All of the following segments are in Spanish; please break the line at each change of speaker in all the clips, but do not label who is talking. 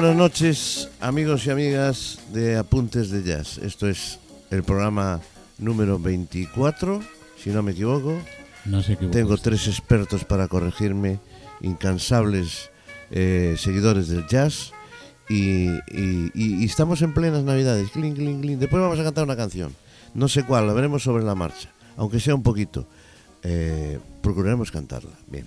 buenas noches, amigos y amigas de Apuntes de Jazz. Esto es el programa número 24, si no me equivoco.
No se
Tengo tres expertos para corregirme, incansables eh, seguidores del jazz. Y, y- y- y estamos en plenas navidades. Clink, clink, clink. Después vamos a cantar una canción. No sé cuál, la veremos sobre la marcha. Aunque sea un poquito. Eh, procuraremos cantarla. Bien.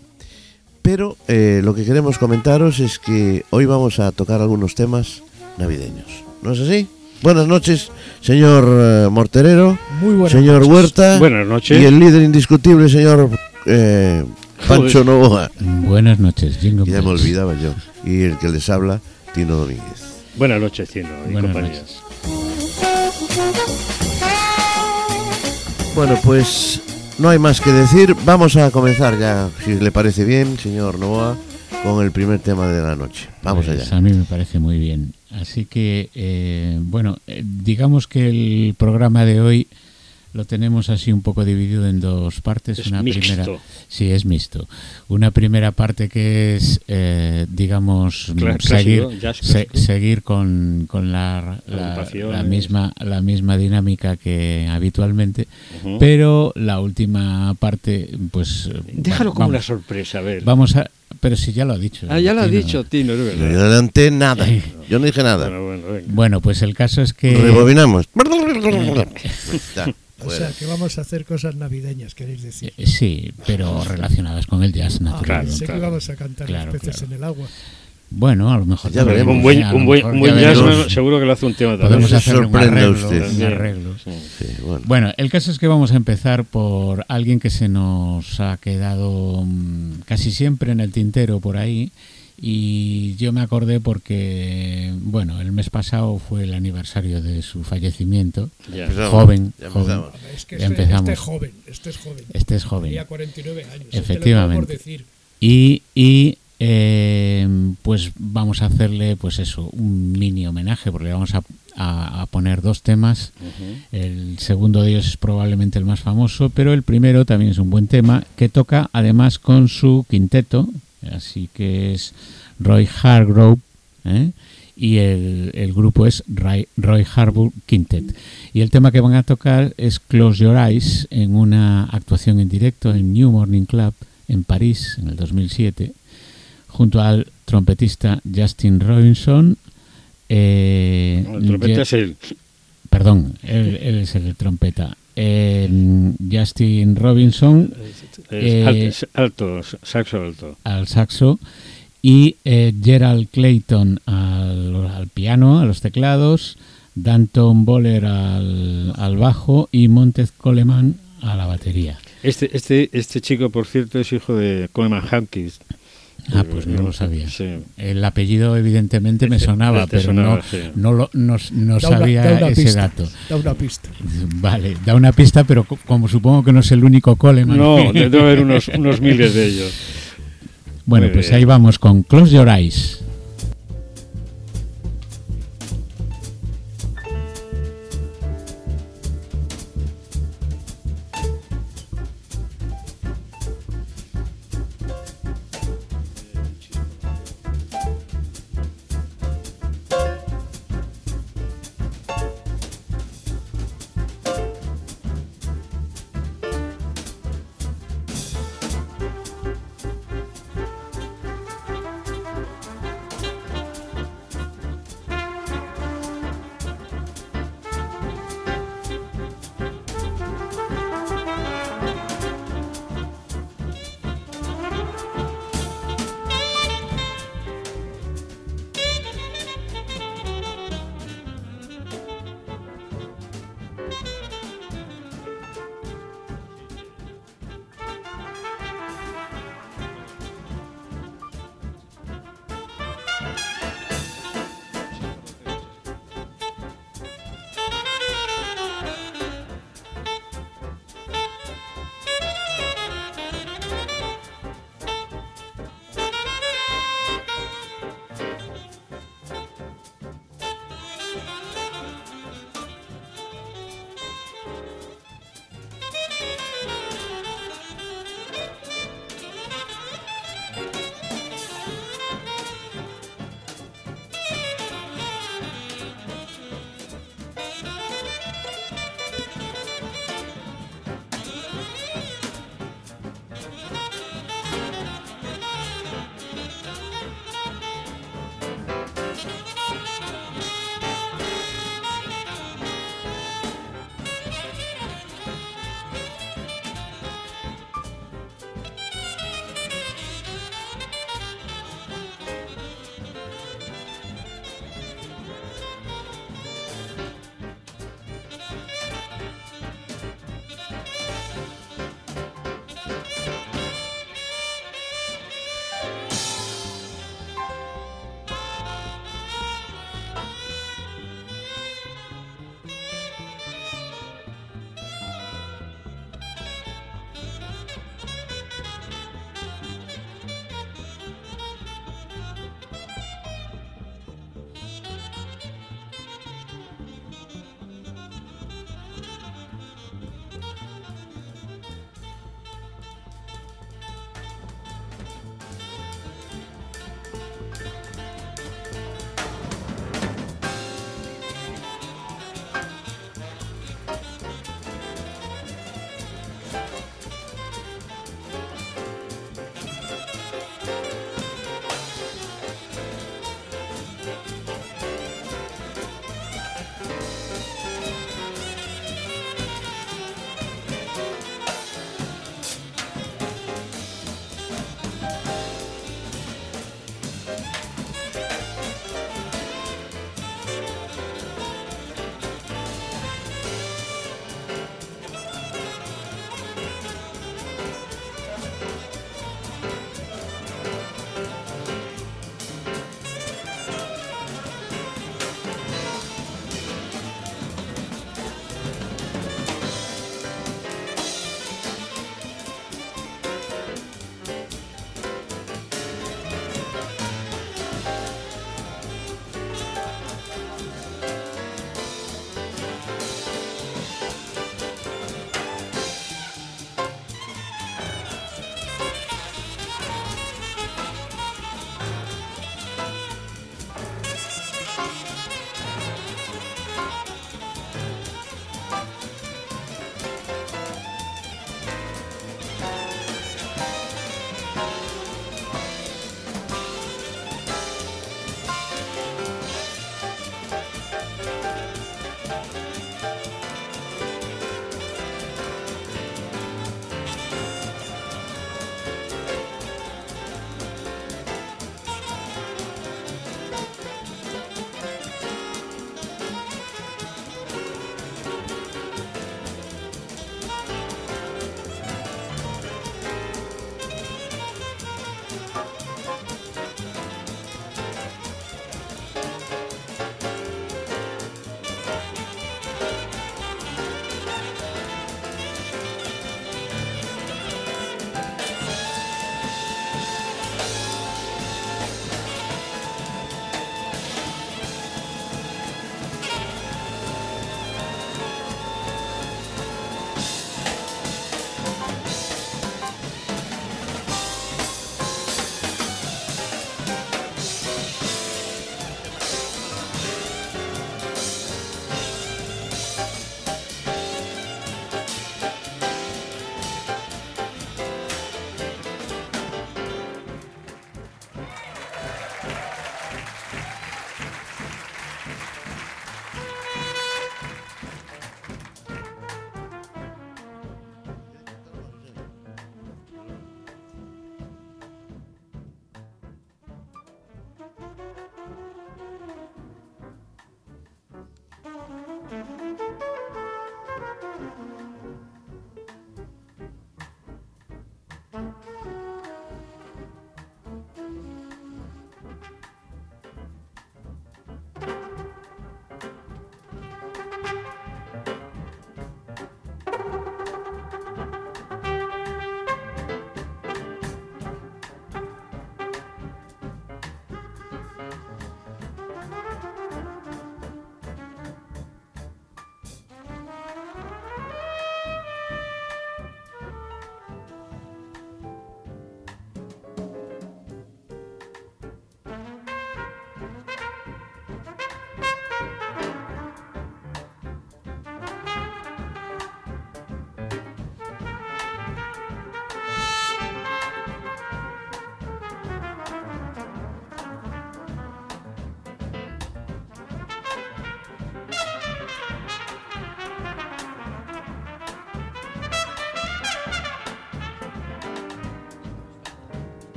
Pero eh, lo que queremos comentaros es que hoy vamos a tocar algunos temas navideños. ¿No es así? Buenas noches, señor eh, Morterero,
Muy buenas
señor
noches.
Huerta
Buenas noches.
y el líder indiscutible, señor eh, Pancho Novoa.
Buenas noches, Jingle
Ya me olvidaba yo. Y el que les habla, Tino Domínguez.
Buenas noches, Tino y
Buenas
compañías.
Bueno, pues no hay más que decir. Vamos a comenzar ya, si le parece bien, señor Novoa, con el primer tema de la noche. Vamos
Pues
allá.
A mí me parece muy bien. Así que, eh, bueno, eh, digamos que el programa de hoy lo tenemos así un poco dividido en dos partes.
Es
una
mixto.
primera, sí, es mixto. Una primera parte que es, eh, digamos,
Cla-
seguir,
clásico,
se- seguir con, con la, la- misma la misma dinámica que habitualmente, pero la última parte, pues,
Déjalo
va-
como una sorpresa, a ver.
vamos a, pero si ya lo ha dicho.
Ah, ya lo ha dicho, Tino, es
Yo
verdad.
no adelanté nada. Yo no dije nada.
Bueno, bueno, venga.
Bueno, pues el caso es que
Rebobinamos.
O sea, que vamos a hacer cosas navideñas, queréis decir.
Eh, Sí, pero relacionadas con el jazz,
Ah,
naturalmente.
sé
claro.
que vamos a cantar
Claro,
los peces
claro.
en el agua.
Bueno, a lo mejor
Ya veremos.
un buen, un buen, un
ya
buen jazz
veremos.
seguro que lo hace un tema también.
Podemos hacer un arreglo,
usted.
un arreglo.
Sí.
Sí, bueno.
Bueno, el caso es que vamos a empezar por alguien que se nos ha quedado mm, casi siempre en el tintero por ahí. Y yo me acordé porque, bueno, el mes pasado fue el aniversario de su fallecimiento.
Ya.
Empezamos.
Ya
Ya
joven.
empezamos.
Es que
Ya
este,
empezamos.
este es joven, este es joven.
Este es joven.
Tenía 49 años. este
Efectivamente.
decir.
Y, y, eh, pues vamos a hacerle pues eso, un mini homenaje, porque le vamos a, a- a poner dos temas. El segundo de ellos es probablemente el más famoso, pero el primero también es un buen tema, que toca además con su quinteto, así que es Roy Hargrove, ¿eh? y el, el grupo es Roy, Roy Hargrove Quintet. Y el tema que van a tocar es Close Your Eyes en una actuación en directo en New Morning Club en París en el 2007, junto al trompetista Justin Robinson. eh,
El trompeta es él.
Perdón, él, él es el trompeta. Eh, Justin Robinson
Es
Eh,
alto, saxo alto.
al saxo y eh, Gerald Clayton al, al piano, a los teclados, Danton Boller al, al bajo y Montez Coleman a la batería.
Este, este, este chico, por cierto, es hijo de Coleman Hankins.
Ah, pues no lo sabía.
Sí.
El apellido evidentemente me sonaba,
Te
pero
sonaba,
no,
sí.
no, lo, no, no
Da una-
sabía
da una
ese
pista,
dato.
Da una pista.
Vale, da una pista, pero co- como supongo que no es el único Coleman.
No, debe haber unos, unos miles de ellos.
Bueno,
Muy
pues
bien.
ahí vamos con Close Your Eyes.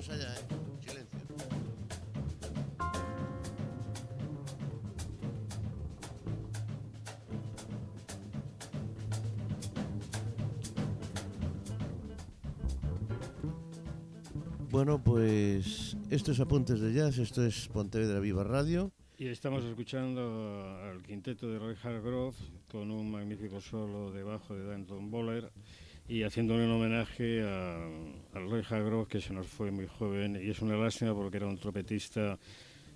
Vamos allá, ¿eh? Silencio. Bueno, pues esto es Apuntes de Jazz, esto es Pontevedra Viva Radio.
Y estamos escuchando al quinteto de Roy Hargrove con un magnífico solo de bajo de Danton Boller y haciéndole un homenaje a, a Roy que se nos fue muy joven y es una lástima porque era un trompetista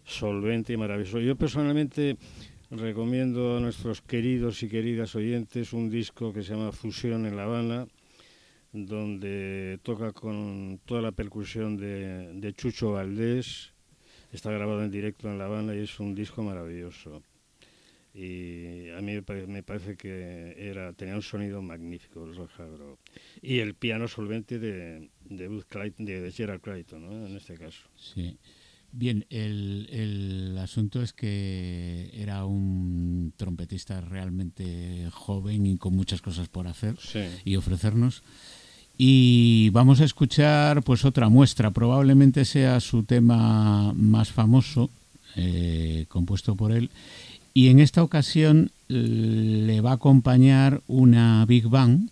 solvente y maravilloso. Yo personalmente recomiendo a nuestros queridos y queridas oyentes un disco que se llama Fusión en La Habana donde toca con toda la percusión de, de Chucho Valdés. Está grabado en directo en La Habana y es un disco maravilloso. Y a mí me, pare- me parece que era tenía un sonido magnífico el Hargrove. Y el piano solvente de, de, Booth Clayton- de, de Gerald Clayton, ¿no? en este caso.
Sí. Bien, el, el asunto es que era un trompetista realmente joven y con muchas cosas por hacer
Sí.
y ofrecernos. Y vamos a escuchar pues otra muestra, probablemente sea su tema más famoso, eh, compuesto por él. Y en esta ocasión le va a acompañar una Big Band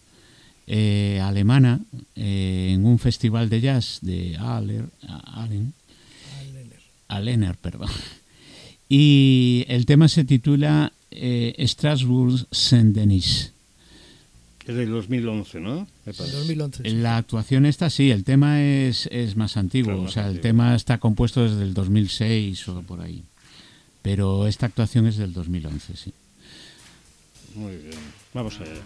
eh, alemana eh, en un festival de jazz de Aller, Allen. Alener, perdón. Y el tema se titula eh, Strasbourg Saint-Denis.
Es del 2011, ¿no? Me
En
parece.
2011. sí.
La actuación está sí, el tema es, es más antiguo,
Claro,
o sea, el
antiguo.
tema está compuesto desde el 2006 o por ahí. Pero esta actuación es del 2011, sí.
Muy bien. Vamos allá.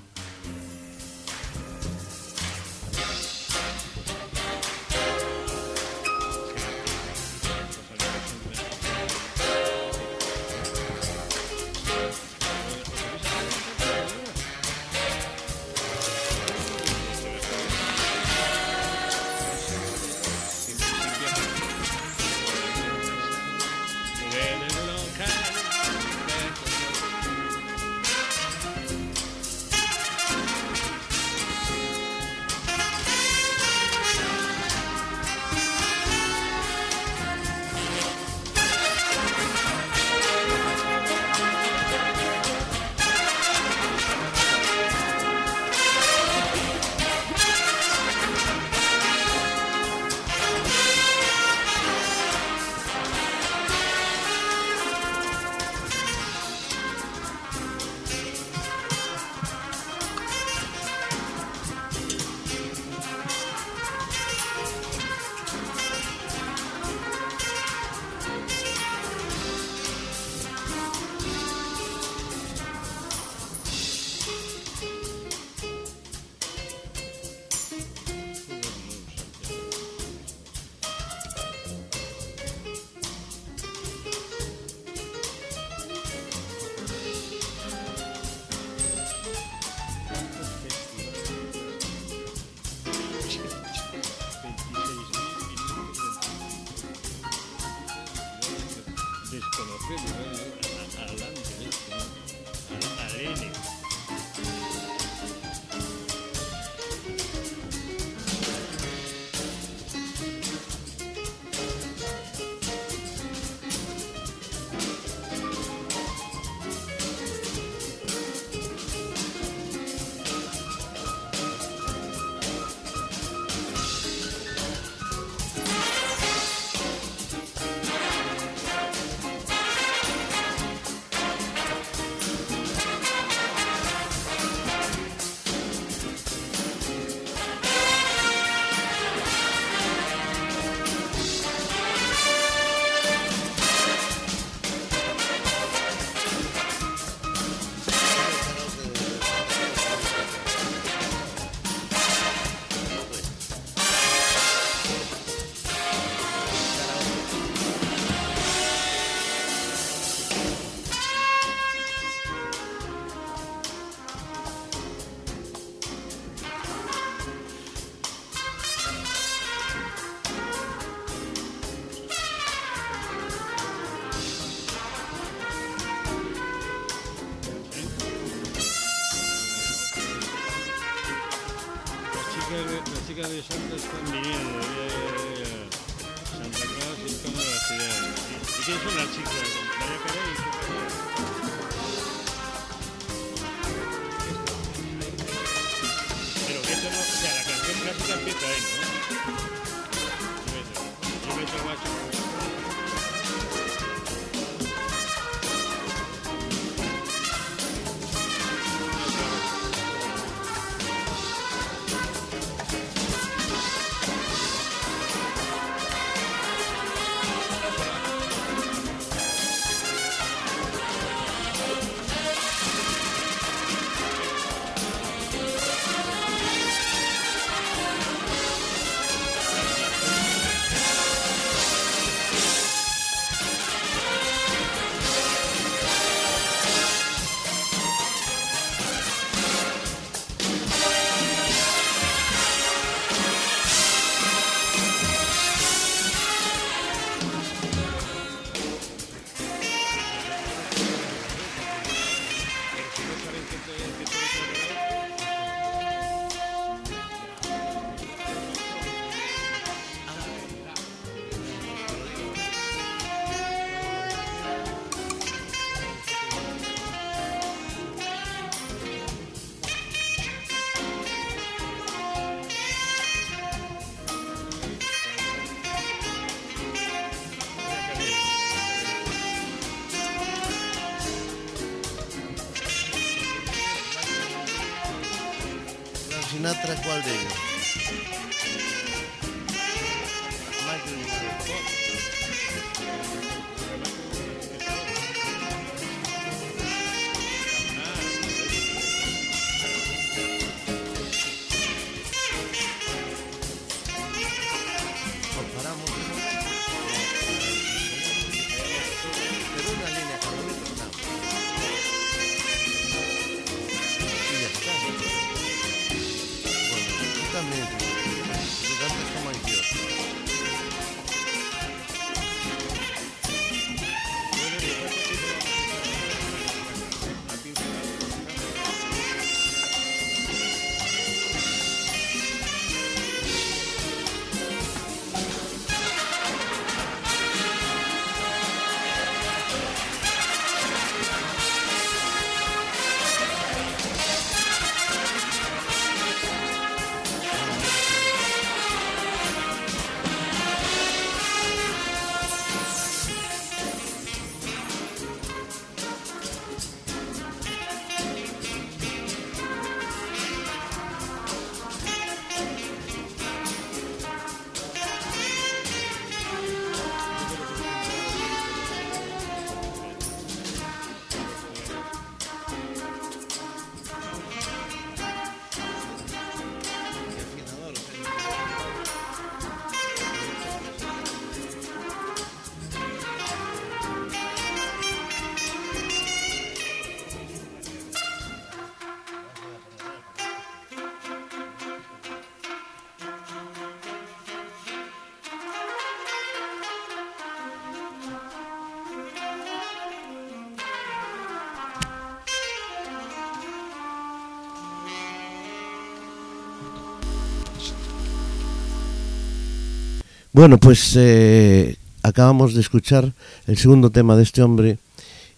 Bueno, pues eh, acabamos de escuchar el segundo tema de este hombre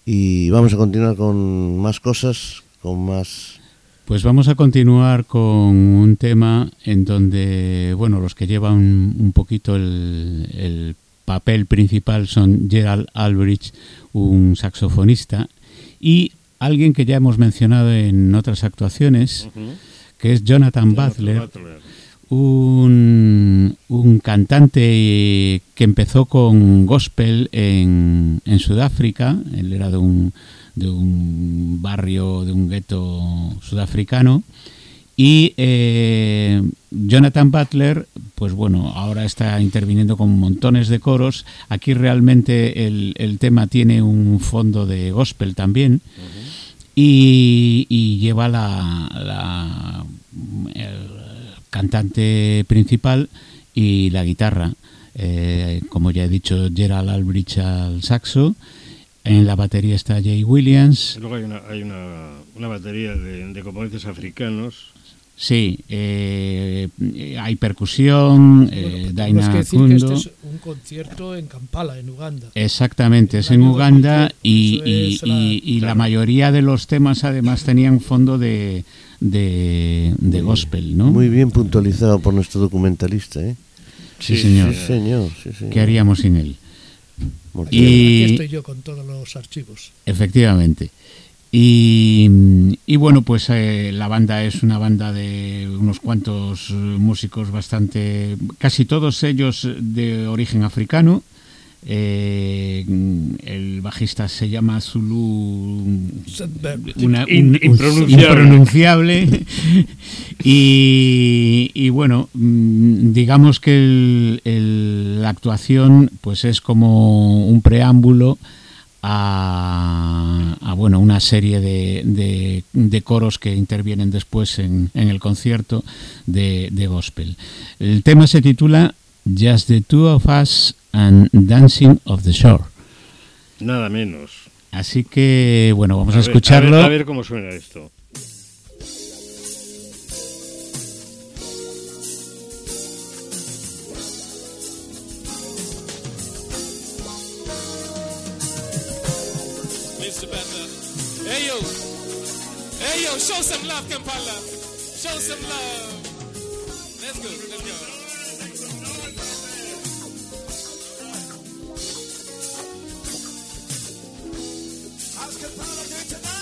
y vamos a continuar con más cosas, con más...
Pues vamos a continuar con un tema en donde, bueno, los que llevan un poquito el, el papel principal son Gerald Albrecht, un saxofonista, y alguien que ya hemos mencionado en otras actuaciones, que es Jonathan Butler, un, un cantante que empezó con gospel en, en Sudáfrica, él era de un, de un barrio, de un gueto sudafricano, y eh, Jonathan Butler, pues bueno, ahora está interviniendo con montones de coros. Aquí realmente el, el tema tiene un fondo de gospel también. Y, y lleva la, cantante principal y la guitarra. Eh, como ya he dicho, Gerald Albrecht al saxo. En la batería está Jay Williams.
Luego hay una, hay una, una batería de, de componentes africanos
Sí, eh, hay percusión,
Bueno,
eh, Daina
que decir que este es un concierto en Kampala, en Uganda.
Exactamente, es en Uganda
2010,
y, y-
la-
y- mayoría de los temas además tenían fondo de, de, de gospel, ¿no?
Muy bien puntualizado por nuestro documentalista, ¿eh?
Sí,
Sí,
señor.
Sí, señor. Sí, señor.
¿Qué haríamos sin él? Y-
Aquí estoy yo con todos los archivos.
Efectivamente. Y, y bueno, pues eh, la banda es una banda de unos cuantos eh, músicos bastante, casi todos ellos de origen africano. Eh, el bajista se llama Zulu una- un-
impronunciable.
y, y bueno, mm, digamos que el- el- la actuación pues es como un preámbulo a, a, bueno una serie de, de- de coros que intervienen después en, en el concierto de, de gospel. El tema se titula Just the Two of Us and Dancing of the Shore.
Nada menos.
Así que, bueno, vamos a,
ver-
escucharlo.
A ver, a ver cómo suena esto.
Mr. Bender. Hey yo. Hey yo, show some love, Kampala. Show some love. Let's go, let's go.
How's Kampala doing tonight?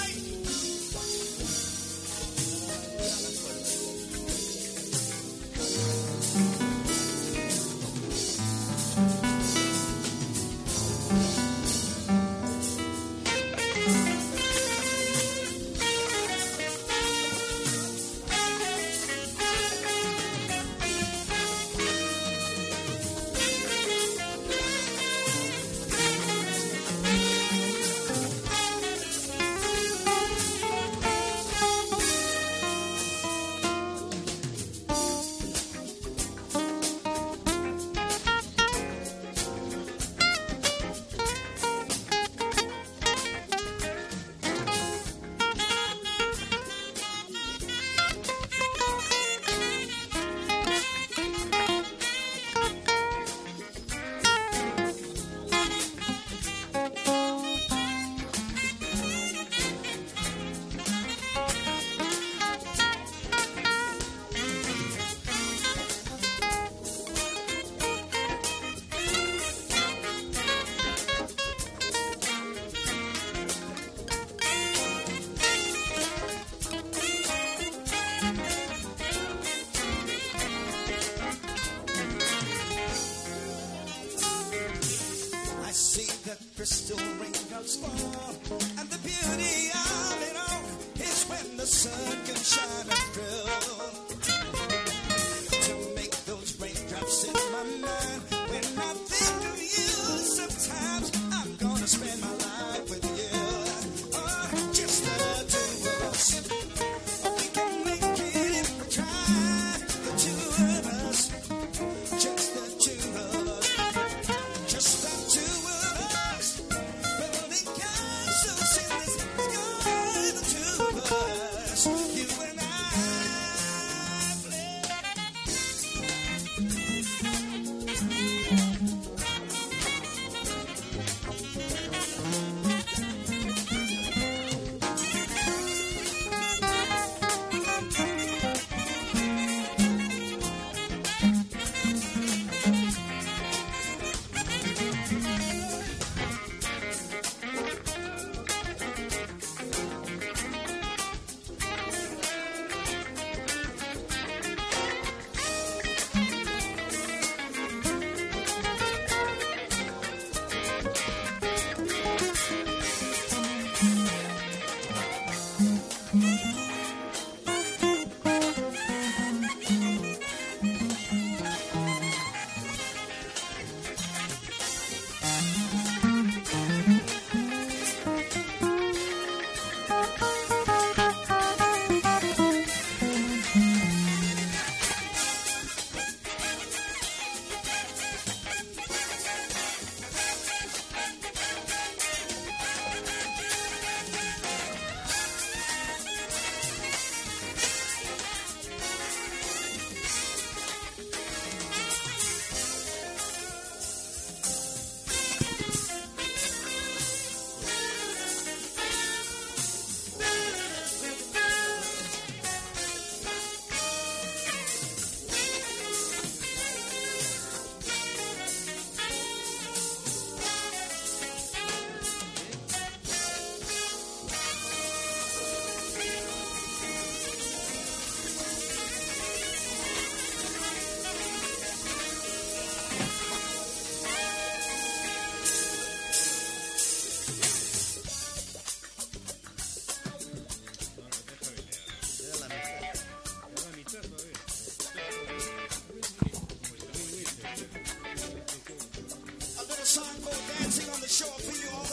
show up for you.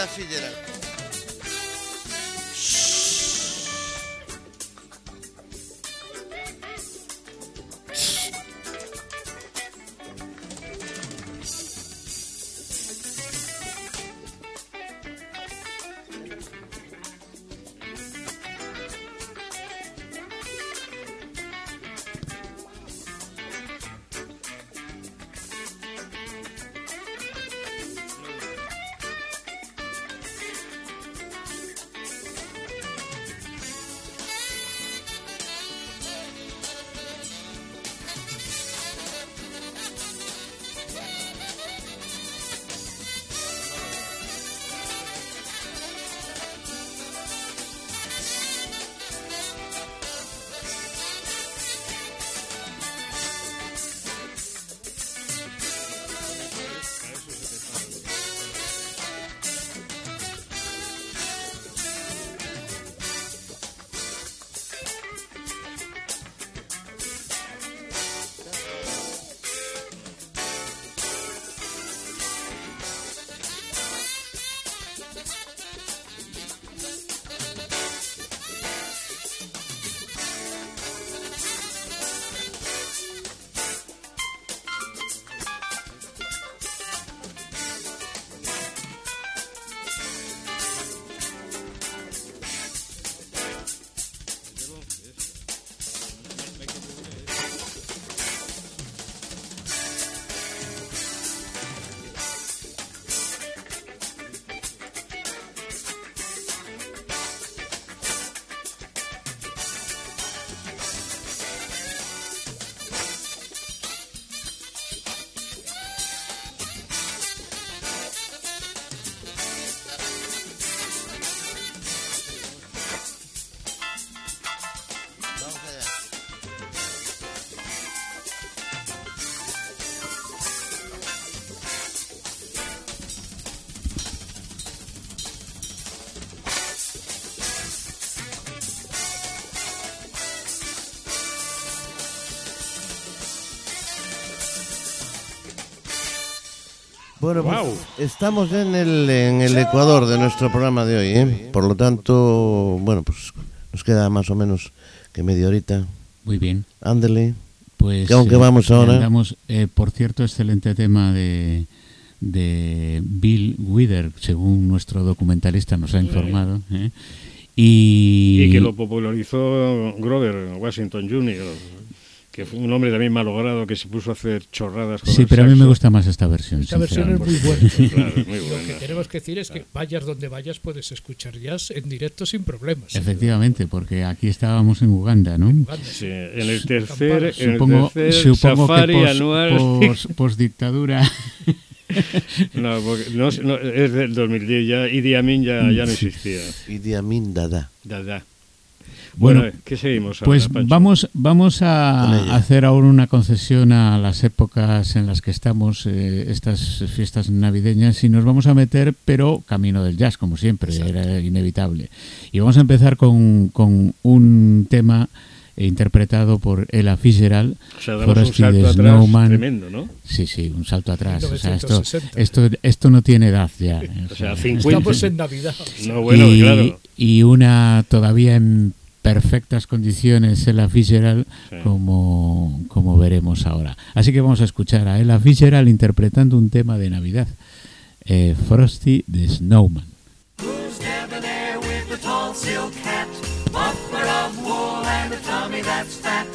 Ella Bueno, pues, estamos en el, en el Ecuador de nuestro programa de hoy, ¿eh? Por lo tanto, bueno, pues nos queda más o menos que media horita.
Muy bien.
Ándele.
Pues
Que aunque vamos
ya
ahora-
andamos, eh, por cierto, excelente tema de, de Bill Wither, según nuestro documentalista nos ha informado. ¿eh? Y,
Y que lo popularizó Grover Washington Jr., que fue un hombre también malogrado que se puso a hacer chorradas con
Sí,
el
pero a mí me
saxo.
gusta más esta versión.
Esta versión es muy buena.
Claro, muy
Lo que
buena.
tenemos que decir es que vayas donde vayas puedes escuchar jazz en directo sin problemas.
Efectivamente, porque aquí estábamos en Uganda, ¿no?
Uganda,
Sí, en el tercer, en el
Supongo,
tercer
supongo
safari
que pos,
anual.
pos- posdictadura.
no, porque no, no, es del 2010 ya. Idi Amin ya, ya no existía.
Idi Amin Dada.
Da, da.
Bueno,
Bueno, ¿qué seguimos ahora,
Pues
Pancho?
vamos, vamos a hacer ahora una concesión a las épocas en las que estamos, eh, estas fiestas navideñas, y nos vamos a meter, pero camino del jazz, como siempre, era inevitable. Y vamos a empezar con, con un tema interpretado por Ella Fitzgerald,
O sea, damos un salto
the
atrás
Snowman.
tremendo, ¿no?
Sí, sí, un salto atrás. O sea, esto,
1960.
esto, esto no tiene edad ya.
O sea,
esto-
50.
Estamos en Navidad.
No, bueno,
y,
claro.
y una todavía en perfectas condiciones Ella Fitzgerald
Sí.
como, como veremos ahora. Así que vamos a escuchar a Ella Fitzgerald interpretando un tema de Navidad, eh, Frosty the Snowman.
Who's debonair with the tall silk hat, muffler of wool and a tummy that's fat?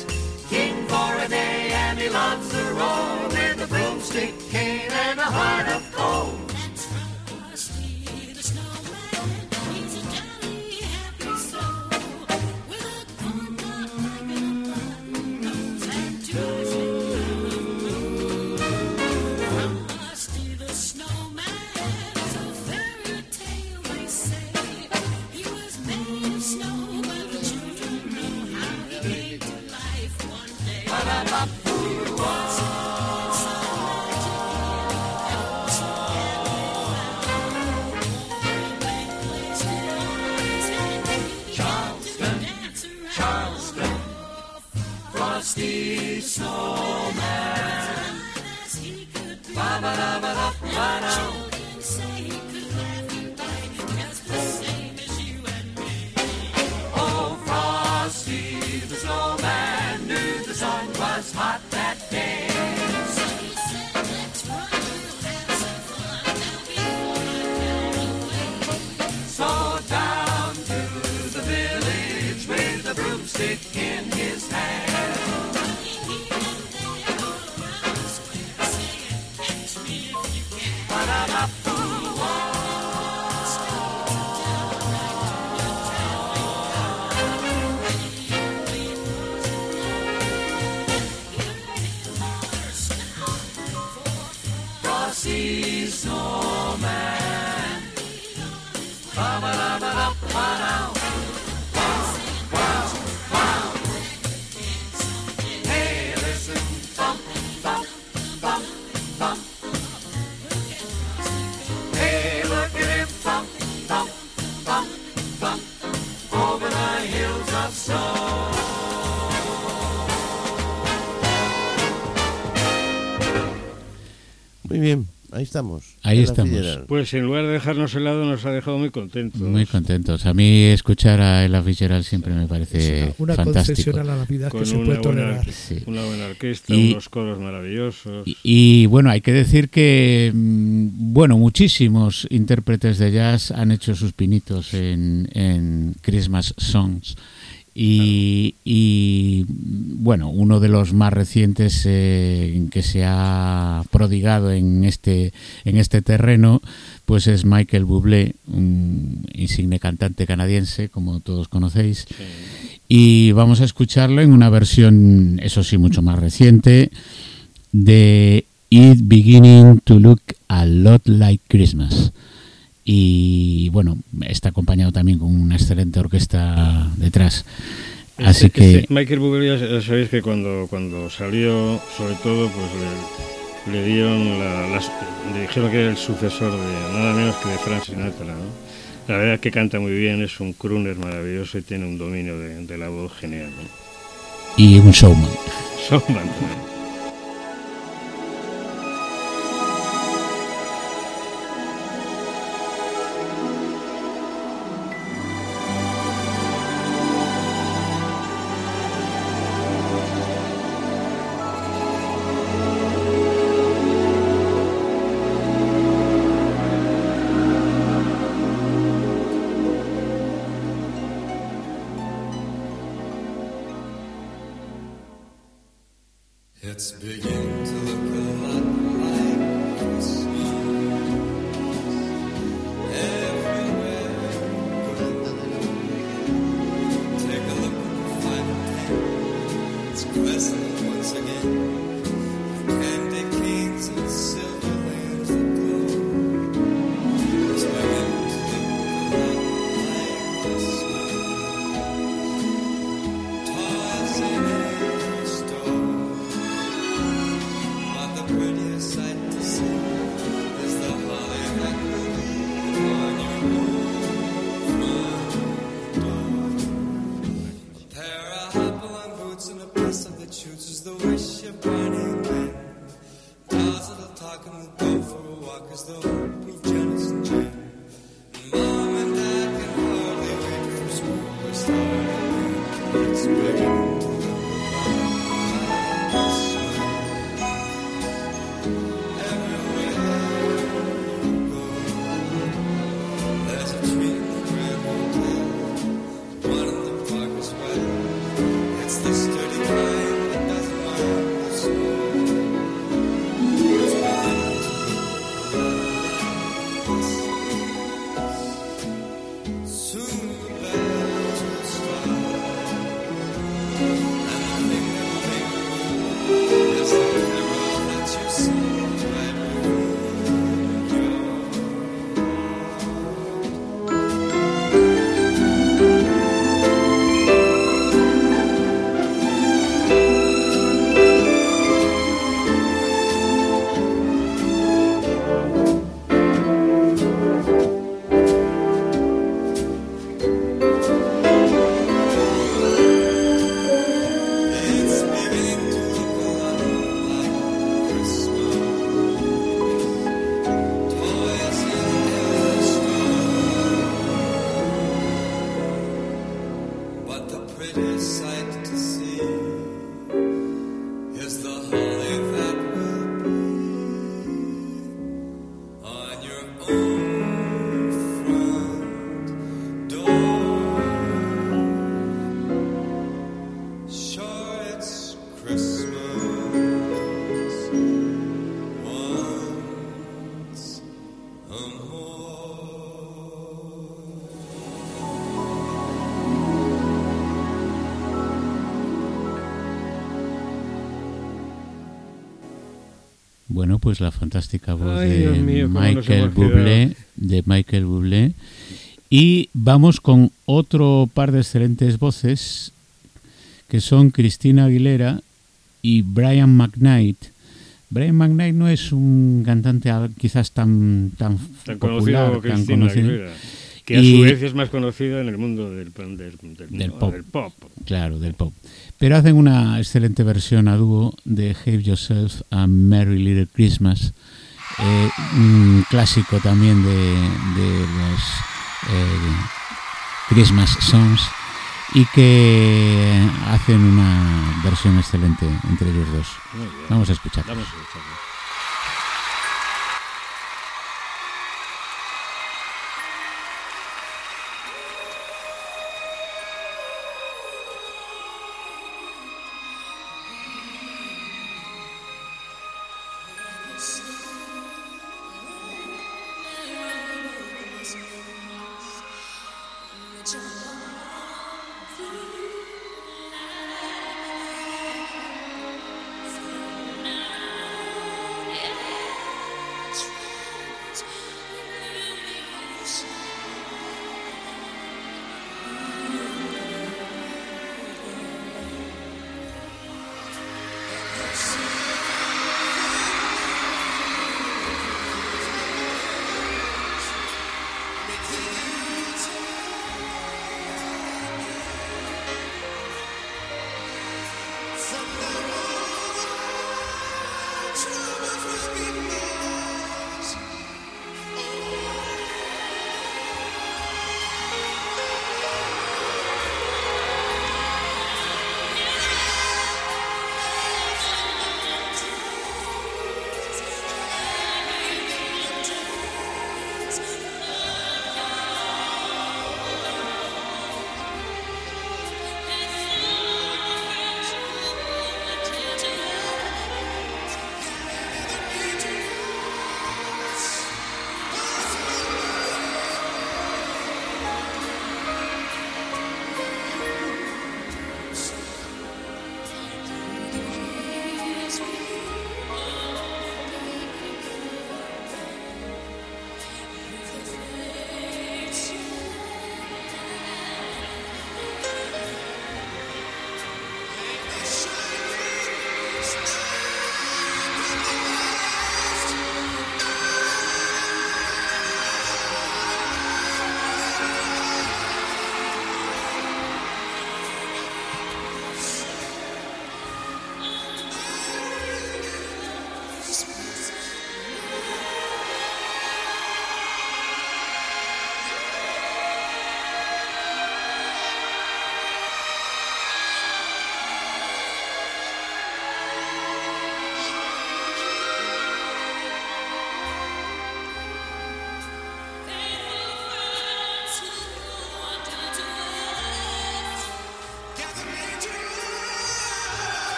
nasty snowman.
Ba ba da ba
da ba da. Estamos.
Ahí estamos.
Fitzgerald.
Pues en lugar de dejarnos helado, nos ha dejado muy contentos.
Muy contentos. A mí escuchar a Ella Fitzgerald siempre me parece
Una
fantástico.
concesión a la Navidad que
Con
se
una
puede
buena,
tolerar.
Sí.
una buena orquesta,
Y-
unos coros maravillosos.
Y, y, bueno, hay que decir que mm, bueno, muchísimos intérpretes de jazz han hecho sus pinitos en, en Christmas Songs. Y, y, bueno, uno de los más recientes eh, que se ha prodigado en este, en este terreno, pues es Michael Bublé, un insigne cantante canadiense, como todos conocéis. Y vamos a escucharlo en una versión, eso sí, mucho más reciente, de It Beginning to Look a Lot Like Christmas. Y bueno, está acompañado también con una excelente orquesta detrás. Así
Este-
que
este Michael Bublé, ya, sabéis que cuando, cuando salió, sobre todo, pues le, le dieron la, las- le dijeron que era el sucesor de nada menos que de Frank Sinatra, ¿no? La verdad es que canta muy bien, es un crooner maravilloso y tiene un dominio de, de la voz genial. ¿no?
y un showman.
Showman también.
Talk and will go for a walk the hope of Janice and. Mom and Dad can hardly wait for school to start. It's
Bueno, pues la fantástica voz
Ay,
de
mío,
Michael. Bublé, de Michael Bublé. Y vamos con otro par de excelentes voces que son Cristina Aguilera y Brian McKnight. Brian McKnight no es un cantante quizás tan tan,
Tan
popular,
conocido como
tan
Cristina
conocido.
Aguilera, que a
Y-
su vez es más conocida en el mundo del, del, del-
Del
no,
pop.
del pop.
Claro, del pop. Pero hacen una excelente versión a dúo de Have Yourself a Merry Little Christmas, eh, un clásico también de, de los eh, Christmas songs y que hacen una versión excelente entre ellos dos. Vamos a escuchar.
Vamos a escucharlo.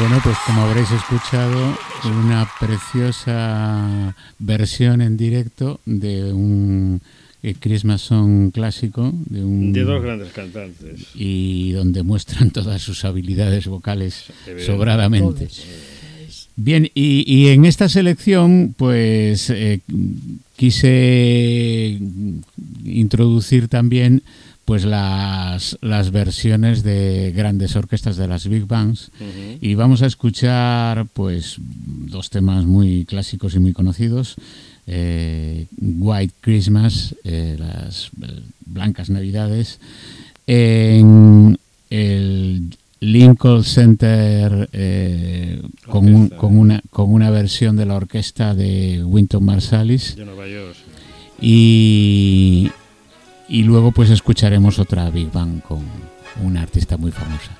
Bueno, pues como habréis escuchado, una preciosa versión en directo de un eh, Christmas Song clásico, de un
De dos grandes cantantes.
y donde muestran todas sus habilidades vocales sobradamente. Bien, y, y en esta selección, pues eh, quise introducir también pues las, las versiones de grandes orquestas de las big bands. Y vamos a escuchar pues dos temas muy clásicos y muy conocidos. Eh, White Christmas eh, las eh, blancas navidades en el Lincoln Center eh, con, un- con una con una versión de la orquesta de Wynton Marsalis.
De Nueva York.
y, y luego pues escucharemos otra Big Bang con una artista muy famosa.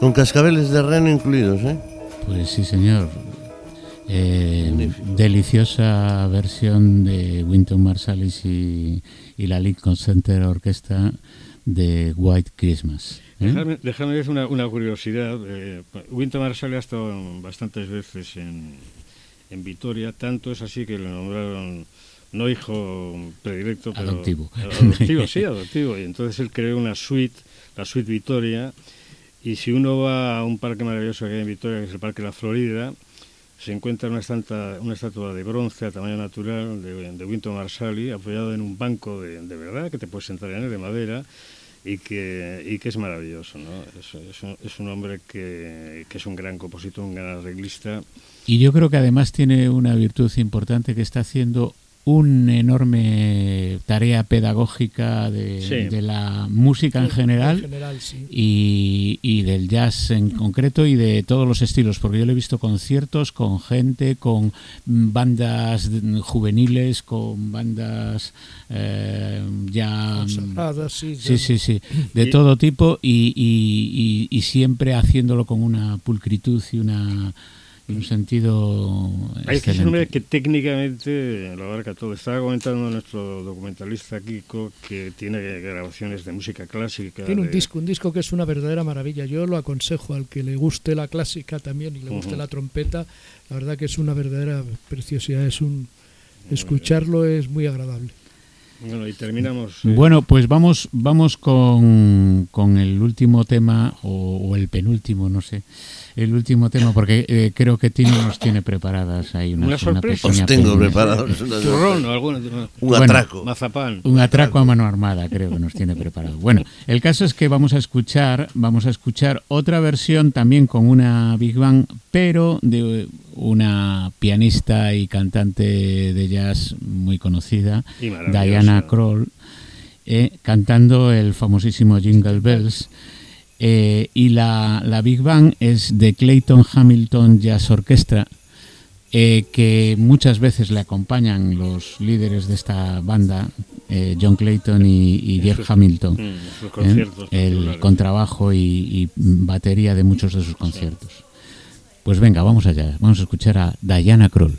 Con cascabeles de reno incluidos, ¿eh?
Pues sí, señor. Eh, deliciosa versión de Winton Marsalis y, y la Lincoln Center Orquesta de White Christmas. ¿eh?
Dejadme, dejadme decir una, una curiosidad. Eh, Winton Marsalis ha estado bastantes veces en, en Vitoria, tanto es así que le nombraron no hijo predilecto, pero
Adoptivo.
adoptivo, sí, adoptivo. Y entonces él creó una suite, la suite Vitoria, y si uno va a un parque maravilloso que hay en Vitoria, que es el Parque La Florida, se encuentra una, estanta- una estatua de bronce a tamaño natural de, de Winton Marsalis, apoyado en un banco de, de verdad, que te puedes sentar en él, de madera, y que, y que es maravilloso. ¿no? Es, es un, es un hombre que, que es un gran compositor, un gran arreglista.
Y yo creo que además tiene una virtud importante que está haciendo una enorme tarea pedagógica de,
Sí.
de la música en general
En general, sí.
y, y del jazz en concreto y de todos los estilos, porque yo le he visto conciertos con gente, con bandas juveniles, con bandas eh, ya...
Consagradas, sí.
Sí, sí, sí, de
Y-
todo tipo y, y- y- y siempre haciéndolo con una pulcritud y una y un sentido
Hay que es un hombre
excelente.
que técnicamente lo abarca todo. Estaba comentando nuestro documentalista Kiko que tiene grabaciones de música clásica.
Tiene un
de-
disco, un disco que es una verdadera maravilla. Yo lo aconsejo al que le guste la clásica también y le guste la trompeta. La verdad que es una verdadera preciosidad. Es un escucharlo es muy agradable.
Bueno, y terminamos. eh,
Bueno, pues vamos, vamos con, con el último tema, o, o el penúltimo, no sé. El último tema, porque eh, creo que Tino nos tiene preparadas ahí una,
Una sorpresa.
Os tengo preparados una-
Turrón o alguna.
un
Bueno.
atraco.
Mazapán.
Un atraco a mano armada, creo que nos tiene preparado. Bueno, el caso es que vamos a escuchar, vamos a escuchar otra versión también con una Big Bang, pero de una pianista y cantante de jazz muy conocida. Diana Kroll, eh, cantando el famosísimo Jingle Bells. Eh, y la, la Big Bang es de Clayton Hamilton Jazz Orchestra, eh, que muchas veces le acompañan los líderes de esta banda, eh, John Clayton y, y Jeff
sus-
Hamilton,
Mm,
el contrabajo y, y batería de muchos de sus conciertos. Pues venga, vamos allá, vamos a escuchar a Diana Kroll.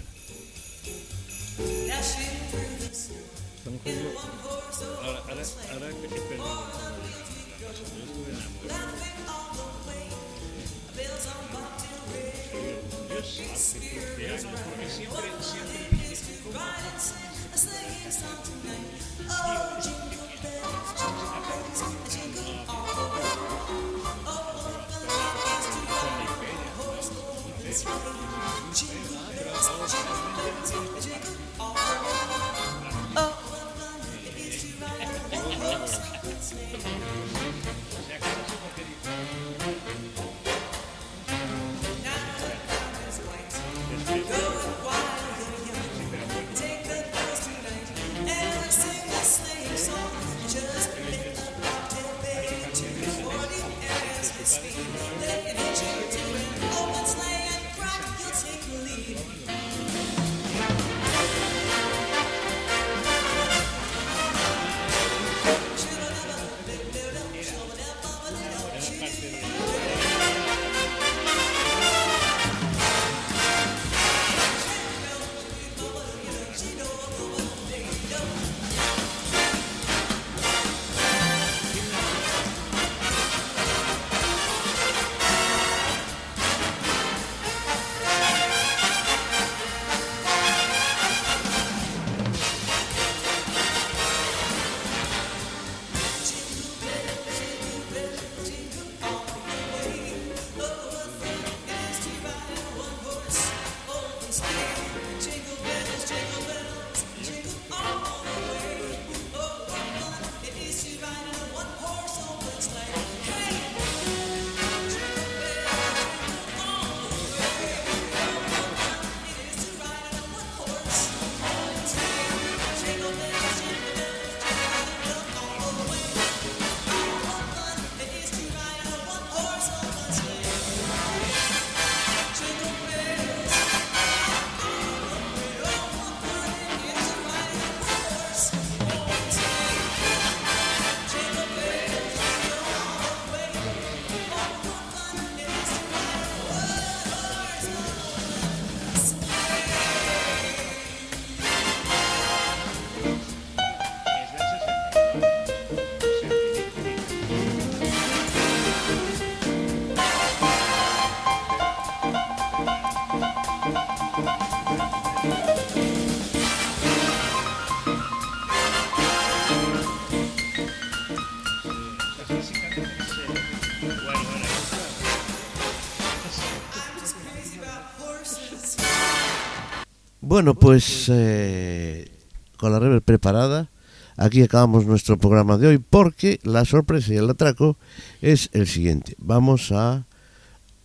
Bueno, pues eh, con la rever preparada, aquí acabamos nuestro programa de hoy porque la sorpresa y el atraco es el siguiente. Vamos a,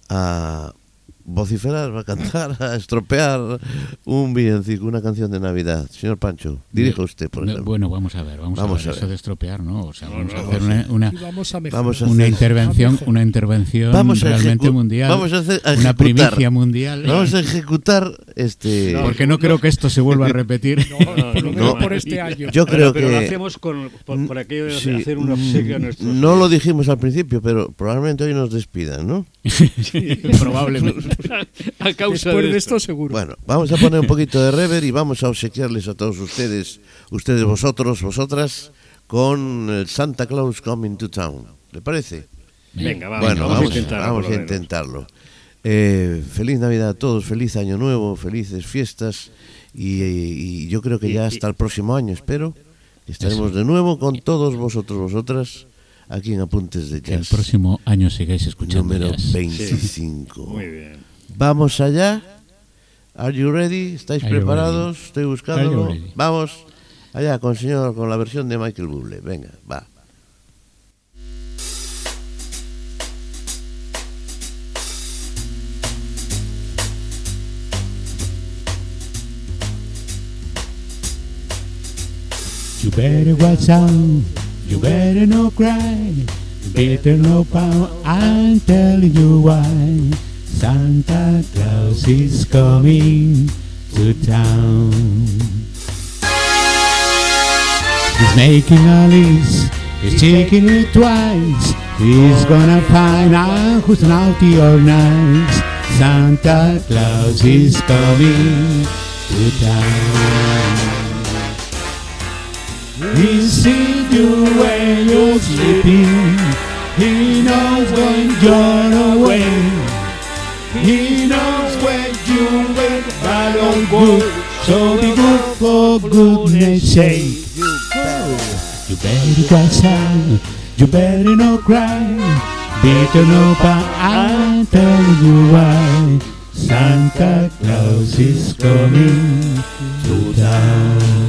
a vociferar, a cantar, a estropear un villancico, una canción de Navidad. Señor Pancho, dirija usted, por
No,
ejemplo.
Bueno, vamos a ver, vamos,
Vamos
a ver,
a ver.
eso de estropear, ¿no? O sea, vamos a hacer una,
vamos a mejorar.
Vamos a
una
hacer-
intervención, una intervención
Vamos
realmente mundial,
vamos a hacer- a
una primicia mundial.
Vamos a ejecutar este.
porque no creo que esto se vuelva a repetir.
No, por lo
no,
menos
no.
por este año.
Yo creo
pero, pero lo
que-
hacemos con, por, por aquello de
Sí,
hacer una obsequia a nuestros.
No lo dijimos al principio, pero probablemente hoy nos despidan, ¿no?
Probablemente.
a causa
Después
de,
de esto, seguro.
Bueno, vamos a poner un poquito de rever y vamos a obsequiarles a todos ustedes, ustedes, vosotros, vosotras, con el Santa Claus Coming to Town. ¿Le parece?
Venga, vamos,
bueno,
vamos,
vamos,
a intentarlo.
vamos a
lo
intentarlo. Eh, feliz Navidad a todos, feliz Año Nuevo, felices fiestas y, y yo creo que ya hasta el próximo año, espero, estaremos de nuevo con todos vosotros, vosotras, aquí en Apuntes de
Que el
Jazz,
próximo año sigáis escuchando
número
jazz.
25.
Muy bien.
Vamos allá. Are you ready? ¿Estáis
Are
preparados? Estoy
ready?
Vamos allá con el señor con la versión de Michael Bublé. Venga, va.
You better watch out, you better no cry, you better no power, I'm telling you why. Santa Claus is coming to town. He's making a list, he's checking it twice. He's gonna find out who's naughty or nice. Santa Claus is coming to town. He sees you when you're sleeping. He knows when you're away. He knows when you went bad or good. So be good for goodness sake. You better watch out. You better not cry. Better no pout. I'll tell you why. Santa Claus is coming to town.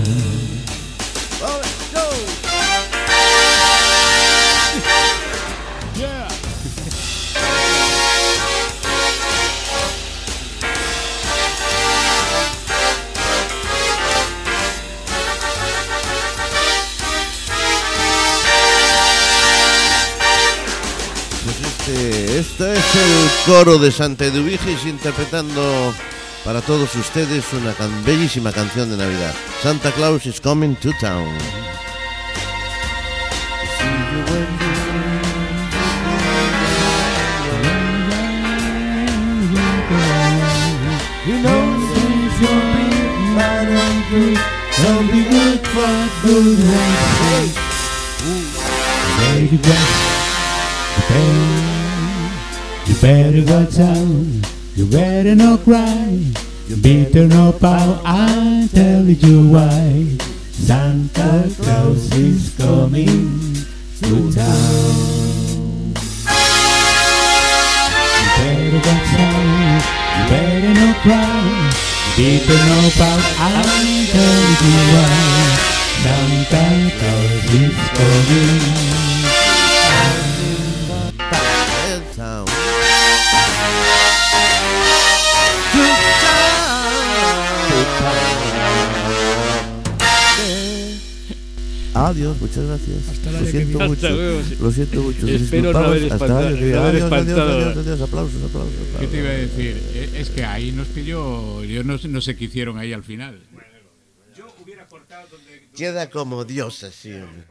Coro de Santa Eduvigis interpretando para todos ustedes una bellísima canción de Navidad. Santa Claus is coming to town.
You better watch out, you better not cry, you better not pout, I'll tell you why. Santa Claus is coming to town. You better watch out, you better not cry, you better not pout, I'll tell you why. Santa Claus is coming.
Adiós, muchas gracias.
Hasta el
Lo
que
siento
viene.
mucho.
Hasta luego.
Lo siento mucho.
Espero no haber espantado- no haber
Adiós, adiós,
espantado.
adiós, adiós. Aplausos, aplausos, aplausos.
¿Qué te iba a decir? Eh, Es que ahí nos pilló, yo no, sé- no sé qué hicieron ahí al final.
Queda como Dios así. hombre.